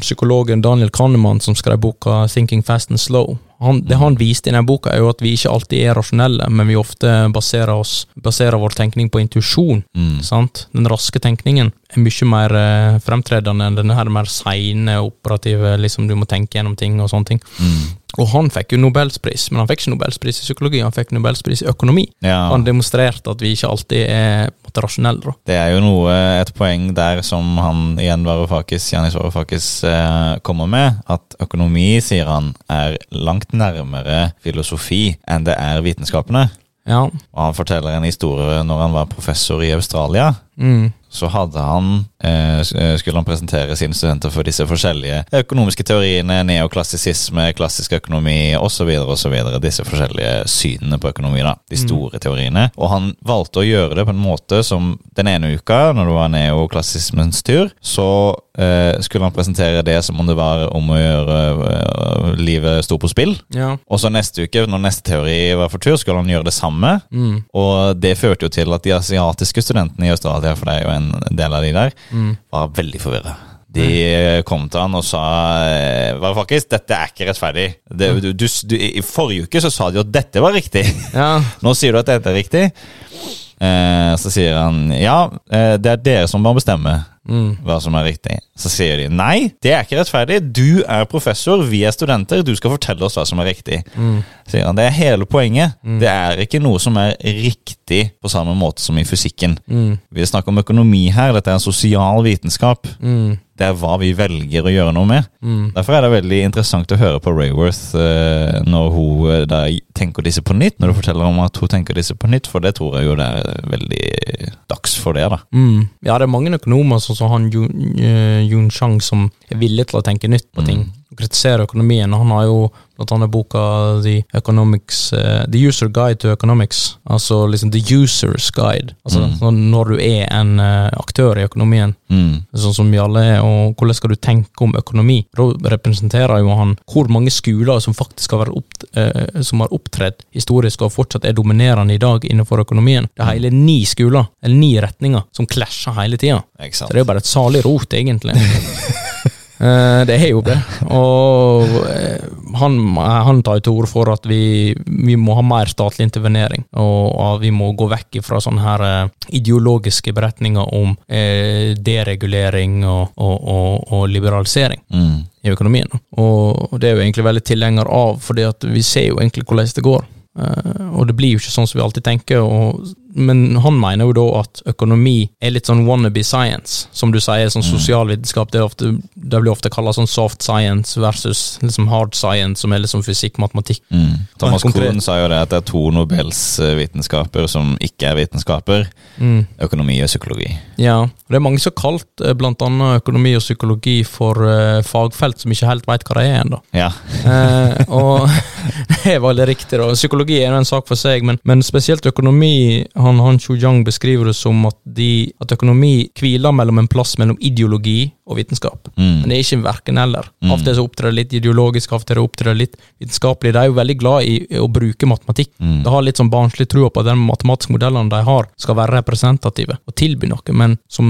psykologen Daniel Kahneman som skrev boka 'Thinking Fast and Slow'. Han, det han viste i den boka, er jo at vi ikke alltid er rasjonelle, men vi ofte baserer, oss, baserer vår tenkning på intuisjon. Mm. sant? Den raske tenkningen er mye mer eh, fremtredende enn denne her mer seine, operative, liksom du må tenke gjennom ting og sånne ting. Mm. Og han fikk jo Nobelspris, men han fikk ikke Nobelspris i psykologi, han fikk Nobelspris i økonomi. Ja. Han demonstrerte at vi ikke alltid er rasjonelle. da. Det er jo noe, et poeng der som han igjen Varoufakis, Janis Varoufakis eh, kommer med, at økonomi, sier han, er langt nærmere filosofi enn det er vitenskapene. Ja. Og han forteller en historie når han var professor i Australia. Mm. Så hadde han, eh, eh, skulle han presentere sine studenter for disse forskjellige økonomiske teoriene, neoklassisisme, klassisk økonomi osv., osv. Disse forskjellige synene på økonomi, da. De store teoriene. Og han valgte å gjøre det på en måte som den ene uka, når det var neoklassismens tur, så eh, skulle han presentere det som om det var om å gjøre uh, livet stort på spill. Ja. Og så neste uke, når neste teori var for tur, skulle han gjøre det samme. Mm. Og det førte jo til at de asiatiske studentene i Australia, for det er jo en del av de der, Mm. var veldig forvirra. De kom til han og sa eh, var faktisk, dette er ikke rettferdig. Det, du, du, du, I forrige uke så sa de at dette var riktig. *laughs* Ja. Nå sier du at dette er riktig. Eh, så sier han ja, det er dere som må bestemme Mm. hva som er riktig. Så sier de nei, det er ikke rettferdig. Du er professor, vi er studenter, du skal fortelle oss hva som er riktig. Mm. Sier han, Det er hele poenget. Det er ikke noe som er riktig på samme måte som i fysikken. Mm. Vi snakker om økonomi her, dette er en sosial vitenskap. Mm. Det er hva vi velger å gjøre noe med. Mm. Derfor er det veldig interessant å høre på Rayworth eh, når hun eh, da tenker disse på nytt, når du forteller om at hun tenker disse på nytt, for det tror jeg jo det er veldig dags for det, da. Mm. Ja, det er mange økonomer, sånn som han Yun, eh, Chang, som er villig til å tenke nytt på ting. Og kritisere økonomien. Han har jo blant annet boka The Economics eh, The User Guide to Economics. Altså liksom The User's Guide. Altså Mm. når du er en eh, aktør i økonomien, Mm. sånn som vi alle er, og hvordan skal du tenke om økonomi? Da representerer jo han hvor mange skoler som faktisk har, opp, eh, som har opptredd historisk og fortsatt er dominerende i dag innenfor økonomien. Det er hele ni skoler, eller ni retninger, som klasjer hele tida. Så det er jo bare et salig rot, egentlig. *laughs* Eh, det er jo det. Og eh, han, han tar til orde for at vi, vi må ha mer statlig intervenering. Og at vi må gå vekk fra sånne her eh, ideologiske beretninger om eh, deregulering og, og, og, og liberalisering Mm. i økonomien. Og det er jo egentlig veldig tilhenger av, fordi at vi ser jo egentlig hvordan det går. Eh, og det blir jo ikke sånn som vi alltid tenker. Og, men han mener jo da at økonomi er litt sånn wannabe science, som du sier, sånn sosialvitenskap. Det, ofte, det blir ofte kalt sånn soft science versus liksom hard science, som er liksom fysikk, matematikk. Mm. Thomas Kohn sa jo det at det er to Nobels eh, vitenskaper som ikke er vitenskaper. Mm. Økonomi og psykologi. Ja, og det er mange som har kalt eh, blant annet økonomi og psykologi for uh, fagfelt som ikke helt veit hva det er ennå. Ja. uh, og *laughs* *laughs* det er veldig riktig, da. Psykologi er jo en sak for seg, men, men spesielt økonomi Han, han Xu Yang beskriver det som at, de, at økonomi hviler mellom en plass mellom ideologi og vitenskap. Mm. Men det er ikke verken eller. Mm. Av og til så opptrer det litt ideologisk, av og til opptrer det litt vitenskapelig. De er jo veldig glad i, i å bruke matematikk. Mm. De har litt sånn barnslig tro på at de matematiske modellene de har, skal være representative og tilby noe, men som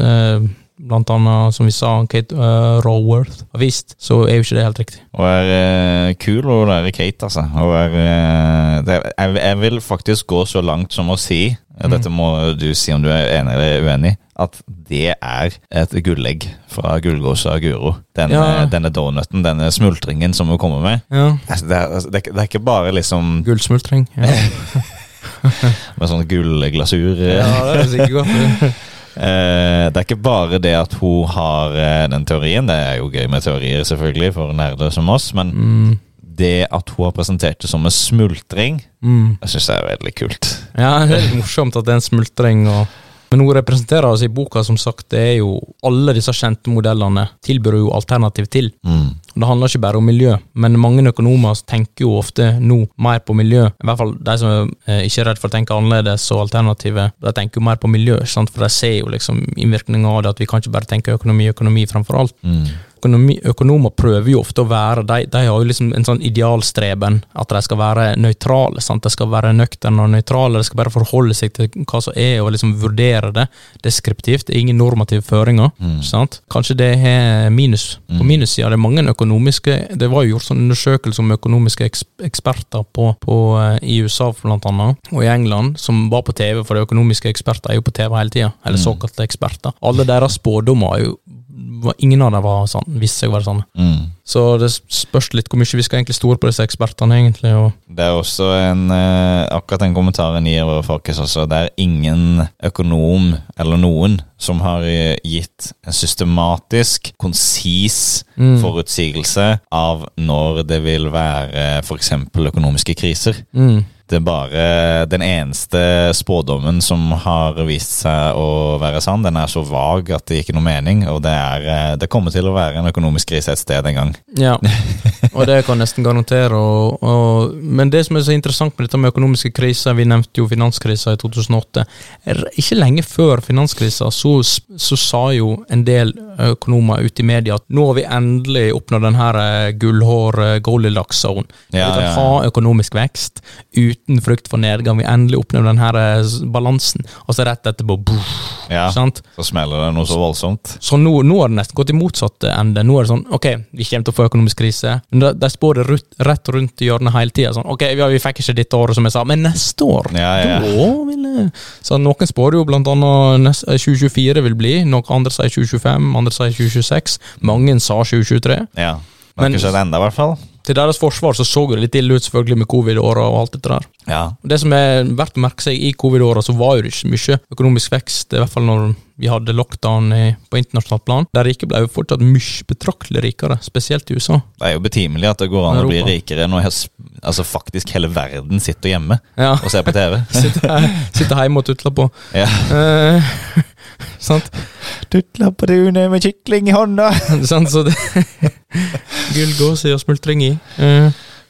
eh, blant annet, som vi sa, Kate uh, Raworth har vist, så er jo ikke det helt riktig. Og er uh, kul å der Kate, altså. Er, uh, det, jeg, jeg vil faktisk gå så langt som å si, Mm. dette må du si om du er enig eller uenig, at det er et gullegg fra Gullgåsa Guro. Denne, Ja. denne donuten, denne smultringen som hun kommer med. Ja. Altså, Det er, det, er, ikke- det er ikke bare liksom *laughs* Gullsmultring. Ja. *laughs* med sånn gullglasur. eh, ja, det er sikkert godt. *laughs* det. Eh, det er ikke bare det at hun har eh, den teorien, det er jo gøy med teorier selvfølgelig for nerder som oss, men Mm. det at hun har presentert det som en smultring, Mm. jeg syns det er veldig kult. Ja, det er *laughs* morsomt at det er en smultring. Og... Men hun representerer oss i boka, som sagt, det er jo alle disse kjente modellene tilbyr jo alternativ til. Mm. Det handler ikke bare om miljø, men mange økonomer tenker jo ofte nå mer på miljø. I hvert fall de som er ikke er redd for å tenke annerledes og alternative, de tenker jo mer på miljø, sant? for de ser jo liksom innvirkningen av det, at vi kan ikke bare tenke økonomi, økonomi fremfor alt. Mm. Økonomi, økonomer prøver jo ofte å være De, de har jo liksom en sånn idealstreben at de skal være nøytrale. sant? De skal være nøkterne og nøytrale, de skal bare forholde seg til hva som er, og liksom vurdere det deskriptivt. Det er ingen normative føringer. sant? Kanskje det er minus. På minussida det er mange økonomiske Det var jo gjort sånn undersøkelse om økonomiske eks, eksperter på, på, eh, i USA, blant annet, og i England, som var på TV, for de økonomiske eksperter er jo på TV hele tida, eller såkalte eksperter. Alle deres spådommer er jo Ingen av dem var sånn, viste seg å være sånn. Mm. Så det spørs litt hvor mye vi skal egentlig stole på disse ekspertene, egentlig. Det er også en eh, Akkurat den kommentaren gir folkens også. Det er ingen økonom eller noen som har eh, gitt en systematisk, konsis Mm. forutsigelse av når det vil være f.eks. økonomiske kriser. mm, Det er bare den eneste spådommen som har vist seg å være sann. Den er så vag at det gir ikke noe mening, og det, er, eh, det kommer til å være en økonomisk krise et sted en gang. ja. *laughs* og det kan jeg nesten garantere. Og, og, men det som er så interessant med dette med økonomiske kriser, vi nevnte jo finanskrisa i 2008. Er- Ikke lenge før finanskrisa så, så sa jo en del økonomer ute i media at nå har vi endelig oppnådd den her eh, gullhår Goldilocks zone. Ja, vi kan ja. ha økonomisk vekst uten frykt for nedgang. Vi endelig oppnår den her eh, balansen. Og så rett etterpå buff, Ja, sant? Så smeller det noe så voldsomt. Så nå, nå har det nesten gått i motsatt ende. Nå er det sånn, ok, vi kommer til å få økonomisk krise. Men de, spår det rett, rett rundt hjørnet hele tida. Sånn, ok, ja, vi fikk ikke dette året, som jeg sa, men neste år Ja, ja. Da vil jeg Så noen spår jo blant annet eh, 2024 vil bli, noen andre sier 2025, andre sier 2026. Mange sa 2023. Ja. Det har ikke skjedd ennå, i hvert fall. Til deres forsvar så så det litt ille ut, selvfølgelig, med covid-åra og alt dette der. Ja. Det som er verdt å merke seg, i covid-åra så var jo det ikke mye økonomisk vekst, i hvert fall når vi hadde lockdown på internasjonalt plan. De rike ble jo fortsatt mye betraktelig rikere, spesielt i USA. Det er jo betimelig at det går an å bli rikere når altså faktisk hele verden sitter hjemme Ja, og ser på TV. *laughs* Sitter, sitter hjemme og tutler på. Ja. Eh, *laughs* sant? Tutla på tunet med kykling i hånda. *laughs* sant? Så det *laughs* Gull, gåse og smultring i. Eh,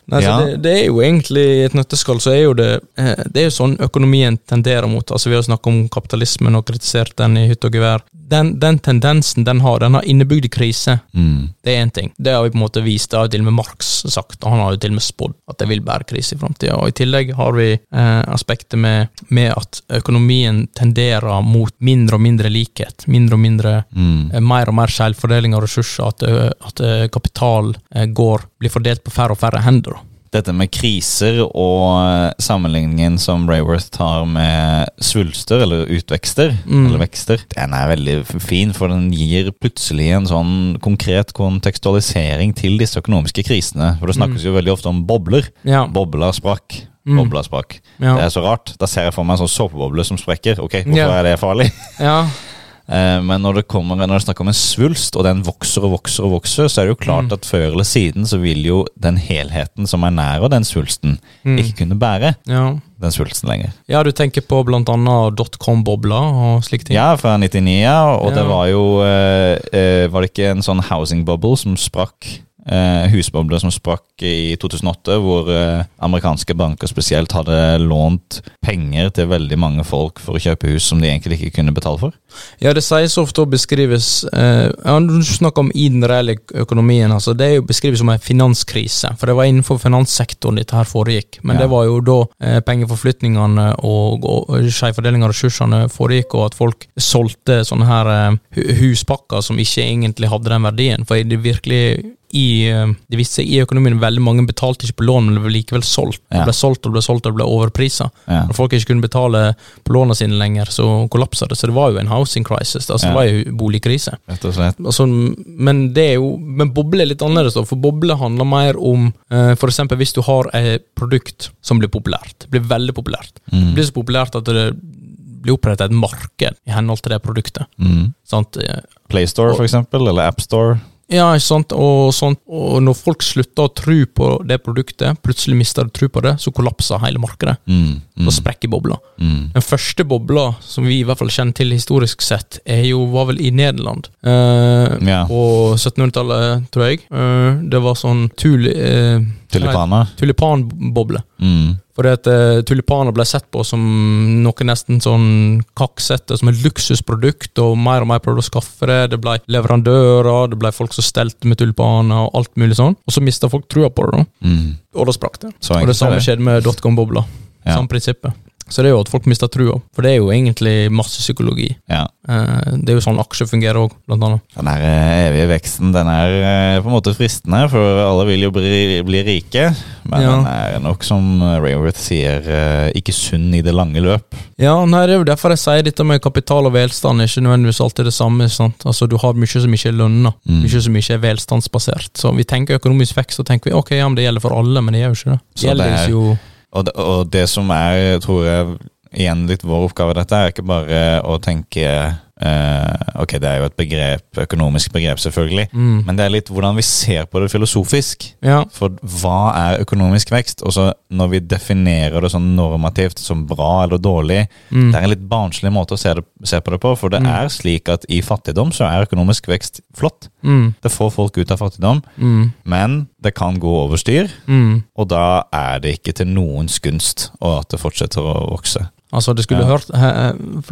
Nei, Ja. det, det er jo egentlig et nøtteskall så er jo det eh, Det er jo sånn økonomien tenderer mot. Altså Vi har snakket om kapitalismen og kritisert den i hytte og gevær. Den, den tendensen den har, den har innebygd krise. Mm. Det er én ting. Det har vi på en måte vist. Det har til og med Marx sagt, og han har jo til og med spådd at det vil bære krise i framtida. I tillegg har vi eh, aspektet med, med at økonomien tenderer mot mindre og mindre likhet. Mindre og mindre Mm. eh, mer og mer selvfordeling av ressurser. At, eh, at eh, kapital eh, går, blir fordelt på færre og færre hender. Dette med kriser og eh, sammenligningen som Rayworth tar med svulster, eller utvekster, Mm. eller vekster, den er veldig fin, for den gir plutselig en sånn konkret kontekstualisering til disse økonomiske krisene. For det snakkes jo veldig ofte om bobler. Ja. Bobler sprakk. Mm. Bobla sprakk. Ja. Det er så rart. Da ser jeg for meg en sånn såpeboble som sprekker. Ok, hvorfor Ja. er det farlig? ja. *laughs* Eh, Men når det kommer Når det er snakk om en svulst, og den vokser og vokser, og vokser, så er det jo klart Mm. at før eller siden så vil jo den helheten som er nær av den svulsten, Mm. ikke kunne bære ja. den svulsten lenger. Ja, du tenker på annet dotcom-bobla og slike ting? Ja, fra 99, ja, og det var jo eh, eh, Var det ikke en sånn housing bubble som sprakk? Eh, husboble som sprakk i 2008, hvor eh, amerikanske banker spesielt hadde lånt penger til veldig mange folk for å kjøpe hus som de egentlig ikke kunne betale for. Ja, det sies ofte å beskrives eh, Du snakker om i den reelle økonomien. altså Det er jo beskrives som en finanskrise. For det var innenfor finanssektoren dette her foregikk. Men Ja. det var jo da eh, pengeforflytningene og, og skjevfordeling av ressursene foregikk, og at folk solgte sånne her eh, huspakker som ikke egentlig hadde den verdien. For det virkelig i, eh, det viste seg i økonomien veldig mange betalte ikke på lån, men det ble likevel solgt. Ja. Det ble solgt og ble solgt og ble overprisa. Ja. Når folk ikke kunne betale på lånene sine lenger, så kollapsa det. Så det var jo en housing crisis. Altså, Ja. Det var jo boligkrise. Rett og slett. Altså, men det er jo Men boble er litt annerledes, da, for boble handler mer om eh, eksempel hvis du har et produkt som blir populært. Blir veldig populært. Mm. Blir så populært at det blir opprettet et marked i henhold til det produktet. Mm. Eh, Playstore, for eksempel, eller AppStore. Ja, ikke sant? Og, sånt. og når folk slutter å tro på det produktet, plutselig mister de tro på det, så kollapser hele markedet. Mm. Mm. Og sprekker bobla. Mm. Den første bobla som vi i hvert fall kjenner til historisk sett, jo, var vel i Nederland. Eh, yeah. På 1700-tallet, tror jeg. Eh, det var sånn Thule, eh, Tulipaner. tulipanboble. Mm. Fordi at uh, tulipaner ble sett på som noe nesten sånn kaksete, som et luksusprodukt, og mer og mer prøvde å skaffe det. Det ble leverandører, det ble folk som stelte med tulipaner, og alt mulig sånn. Og så mista folk trua på det, da. Mm. og da sprakk det. Og det samme skjedde med dotcom-bobla. Ja. Samme prinsippet. Så det er jo at folk mister trua, for det er jo egentlig massepsykologi. Ja. Eh, det er jo sånn aksjer fungerer òg, blant annet. Den her eh, evige veksten, den er eh, på en måte fristende, for alle vil jo bli, bli rike. Men Ja. den er nok, som Rayworth sier, ikke sunn i det lange løp. Ja, nei, det er jo derfor jeg sier dette med kapital og velstand er ikke nødvendigvis alltid det samme. sant? Altså, Du har mye som ikke er lønna, Mm. mye som ikke er velstandsbasert. Så vi tenker økonomisk vekst, så tenker vi ok, ja, men det gjelder for alle, men det gjør jo ikke det. Det gjelder det er- jo Og det, og det som er, tror jeg, igjen litt vår oppgave, i dette er ikke bare å tenke eh, Ok, det er jo et begrep, økonomisk begrep, selvfølgelig. mm. Men det er litt hvordan vi ser på det filosofisk. Ja. For hva er økonomisk vekst? Og så når vi definerer det sånn normativt som bra eller dårlig, Mm. det er en litt barnslig måte å se, det, se på det på. For det Mm. er slik at i fattigdom så er økonomisk vekst flott. Mm. Det får folk ut av fattigdom, Mm. men det kan gå over styr. Mm. Og da er det ikke til noens gunst og at det fortsetter å vokse. Altså, det skulle Ja. hørt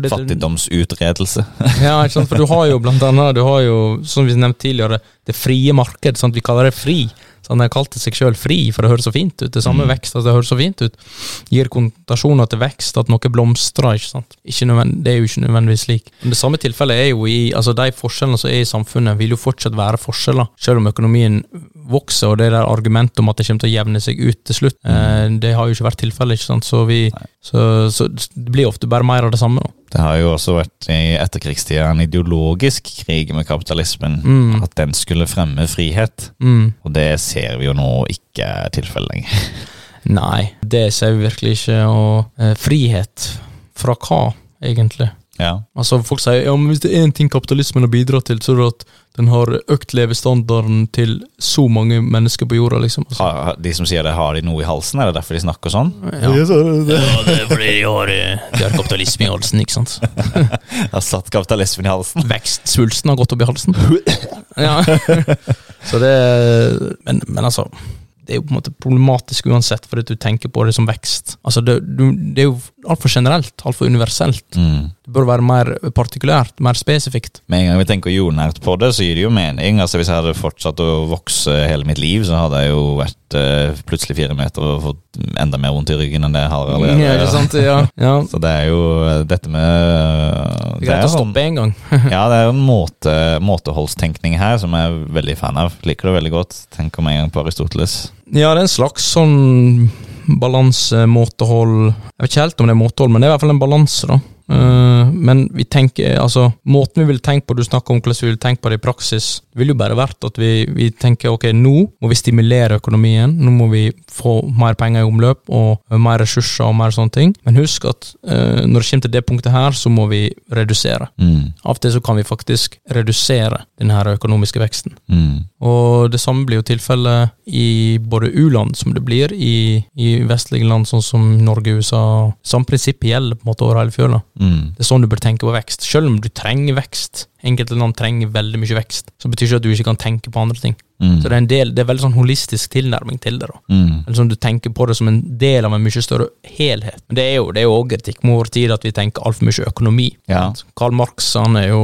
det- Fattigdomsutredelse. *laughs* Ja, ikke sant? for du har jo blant annet, du har jo, som vi nevnte tidligere, det frie marked. Sant? Vi kaller det fri. Så han kalte seg sjøl fri, for det høres så fint ut. Det samme Mm. vekst, at det høres så fint ut. Gir konnotasjoner til vekst, at noe blomstrer. ikke sant? Ikke det er jo ikke nødvendigvis slik. Men det samme tilfellet er jo i altså De forskjellene som er i samfunnet, vil jo fortsatt være forskjeller, selv om økonomien vokser, og det der argumentet om at det kommer til å jevne seg ut til slutt, eh, det har jo ikke vært tilfellet. ikke sant? Så, vi, så, så det blir ofte bare mer av det samme. da. Det har jo også vært i etterkrigstida en ideologisk krig med kapitalismen. Mm. At den skulle fremme frihet. Mm. Og det ser vi jo nå ikke er tilfellet lenger. Nei, det ser vi virkelig ikke. Og eh, frihet fra hva, egentlig? Ja. Altså Folk sier ja, men hvis det er én ting kapitalismen har bidratt til, så er det at den har økt levestandarden til så mange mennesker på jorda. liksom. Altså, har- de som sier det, har de noe i halsen? Er det derfor de snakker sånn? ja. ja, det er fordi de har, de har kapitalisme i halsen, ikke sant. *laughs* Har satt kapitalismen i halsen? Vekstsvulsten har gått opp i halsen. *laughs* Ja. *laughs* Så det men, men altså det er jo på en måte problematisk uansett, fordi du tenker på det som vekst. Altså Det, du, det er jo altfor generelt, altfor universelt. Mm. Det bør være mer partikulært, mer spesifikt. Med en gang vi tenker jordnært på det, så gir det jo mening. Altså Hvis jeg hadde fortsatt å vokse hele mitt liv, så hadde jeg jo vært eh, plutselig fire meter og fått enda mer vondt i ryggen enn det jeg har allerede. Ja, sant? Ja. *laughs* ja. Så det er jo eh, dette med eh, Det er greit å sånn, stoppe en gang. *laughs* ja, det er en måte, måteholdstenkning her som jeg er veldig fan av. Liker det veldig godt. Tenker med en gang på Aristoteles. Ja, det er en slags sånn balanse, måtehold Jeg vet ikke helt om det er måtehold, men det er i hvert fall en balanse, da. Eh, men vi tenker, altså måten vi vil tenke på, du snakker om hvordan vi vil tenke på det i praksis, vil jo bare vært at vi, vi tenker ok, nå må vi stimulere økonomien, nå må vi få mer penger i omløp og mer ressurser og mer sånne ting. Men husk at uh, når det kommer til det punktet her, så må vi redusere. Mm. Av og til så kan vi faktisk redusere den her økonomiske veksten. Mm. Og det samme blir jo tilfellet i både u-land, som det blir i, i vestlige land, sånn som Norge og USA. Samme prinsipp gjelder på en måte over hele fjøla. Mm. Det er sånn du bør tenke på vekst. Selv om du trenger vekst, enkelte land trenger veldig mye vekst, så betyr ikke at du ikke kan tenke på andre ting. Mm. Så det er en del, det er veldig sånn holistisk tilnærming til det. da. Mm. Sånn Du tenker på det som en del av en mye større helhet. Men det er jo det er jo også kritikk med vår tid at vi tenker altfor mye økonomi. Ja. Karl Marx han er jo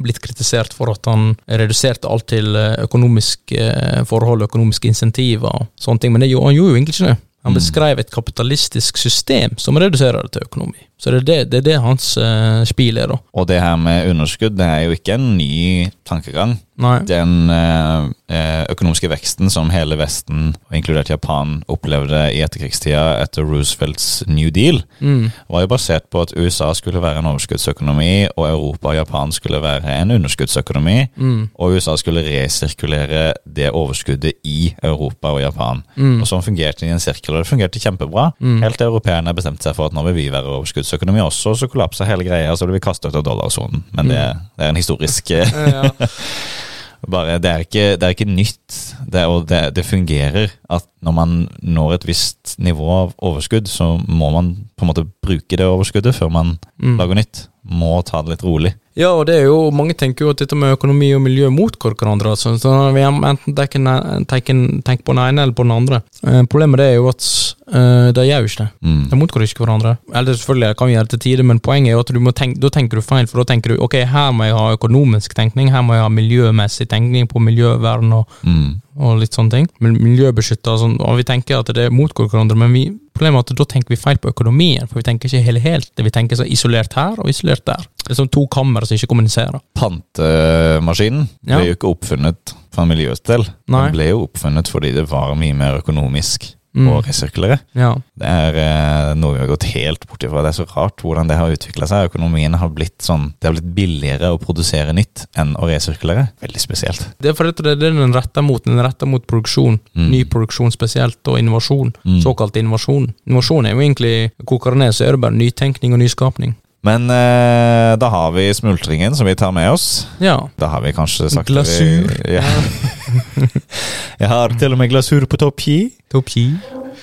blitt kritisert for at han reduserte alt til eh, økonomiske eh, forhold, økonomiske insentiver og sånne ting, men det, han gjorde jo egentlig ikke det. Han Mm. beskrev et kapitalistisk system som reduserer det til økonomi. Så det er det, det, er det hans uh, spil er, da. Og det her med underskudd, det er jo ikke en ny tankegang. Nei. Den eh, økonomiske veksten som hele Vesten, inkludert Japan, opplevde i etterkrigstida etter Roosevelts New Deal, Mm. var jo basert på at USA skulle være en overskuddsøkonomi, og Europa og Japan skulle være en underskuddsøkonomi. Mm. Og USA skulle resirkulere det overskuddet i Europa og Japan. Mm. Og sånn fungerte det i en sirkel, og det fungerte kjempebra. Mm. Helt til europeerne bestemte seg for at nå vil vi være overskuddsøkonomi også, så kollapsa hele greia, så ble vi kastet ut av dollarsonen. Men det, det er en historisk eh, *laughs* bare, det, er ikke, det er ikke nytt, det, og det, det fungerer at når man når et visst nivå av overskudd, så må man på en måte bruke det overskuddet før man Mm. lager nytt. Må ta det litt rolig. Ja, og det er jo, mange tenker jo at dette med økonomi og miljø motgår hverandre. Altså. Så vi enten tenker, på den ene eller på den andre. Eh, problemet er jo at eh, de gjør jo ikke det. Mm. De motgår ikke hverandre. Eller selvfølgelig kan vi gjøre det til tider, men poenget er jo at du må tenke, da tenker du feil. For da tenker du ok, her må jeg ha økonomisk tenkning, her må jeg ha miljømessig tenkning på miljøvern og, Mm. og litt sånne ting. Men miljøbeskytter og sånn, og vi tenker at det motgår hverandre, men vi, problemet er at da tenker vi feil på økonomien, for vi tenker ikke hele helt. Vi tenker så isolert her og isolert der. Det er som to kamre som ikke kommuniserer. Pantemaskinen Ja. ble jo ikke oppfunnet for miljøets del. Den ble jo oppfunnet fordi det var mye mer økonomisk Mm. og resirkulere. Ja. Det er eh, noe vi har gått helt bort ifra. Det er så rart hvordan det har utvikla seg. Økonomien har blitt sånn Det har blitt billigere å produsere nytt enn å resirkulere. Veldig spesielt. Det er fordi det, det er den retter mot. Den retter mot produksjon. Mm. Ny produksjon spesielt, og innovasjon. Mm. Såkalt innovasjon. Innovasjon er jo egentlig Koker det ned, så er det bare nytenkning og nyskapning. Men eh, da har vi smultringen som vi tar med oss. Ja. Da har vi kanskje sagt Glasur. Ja. *laughs* Jeg har til og med glasur på topp hi. Topi.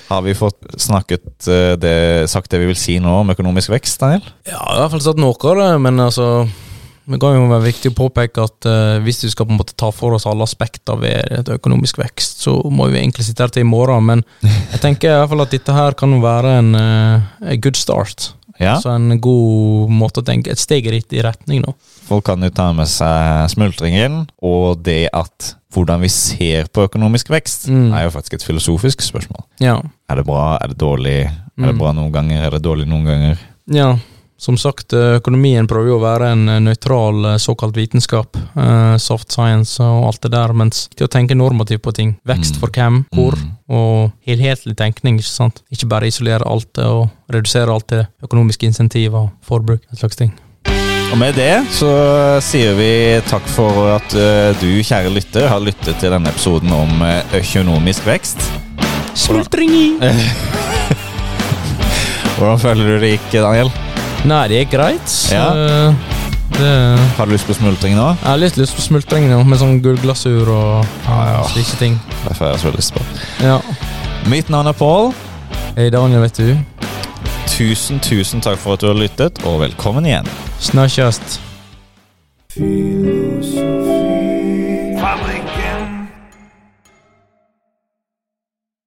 Har vi fått snakket eh, det, sagt det vi vil si nå om økonomisk vekst, Daniel? Ja, i hvert fall satt noe av det, men altså det kan jo være viktig å påpeke at uh, hvis vi skal på en måte ta for oss alle aspekter ved et økonomisk vekst, så må vi egentlig sitte her til i morgen, men *laughs* jeg tenker i hvert fall at dette her kan jo være en, uh, good start. Ja. Så en god måte å tenke, et steg i riktig retning nå. Folk kan jo ta med seg smultringen, og det at hvordan vi ser på økonomisk vekst, Mm. er jo faktisk et filosofisk spørsmål. Ja. Er det bra, er det dårlig? Er det Mm. bra noen ganger, er det dårlig noen ganger? Ja, som sagt, eh, økonomien prøver jo å være en eh, nøytral eh, såkalt vitenskap. Soft science og alt det der, mens til å tenke normativt på ting. Vekst Mm. for hvem, hvor, Mm. og helhetlig tenkning, ikke sant. Ikke bare isolere alt og redusere alt det økonomiske insentiver og forbruk, Et slags ting. Og med det så sier vi takk for at du, kjære lytter, har lyttet til denne episoden om økonomisk vekst. Smultring! *laughs* Hvordan føler du det gikk, Daniel? Nei, det er greit. Ja. Eh, Det, Har du lyst på smultring nå? jeg har litt lyst på smultring nå, med sånn gullglasur og ah, ja. slike ting. Det har jeg så lyst på. Ja. Mitt navn er Pål. Hei, Daniel, vet du. Tusen, tusen takk for at du har lyttet, og velkommen igjen. Snakkes. Feel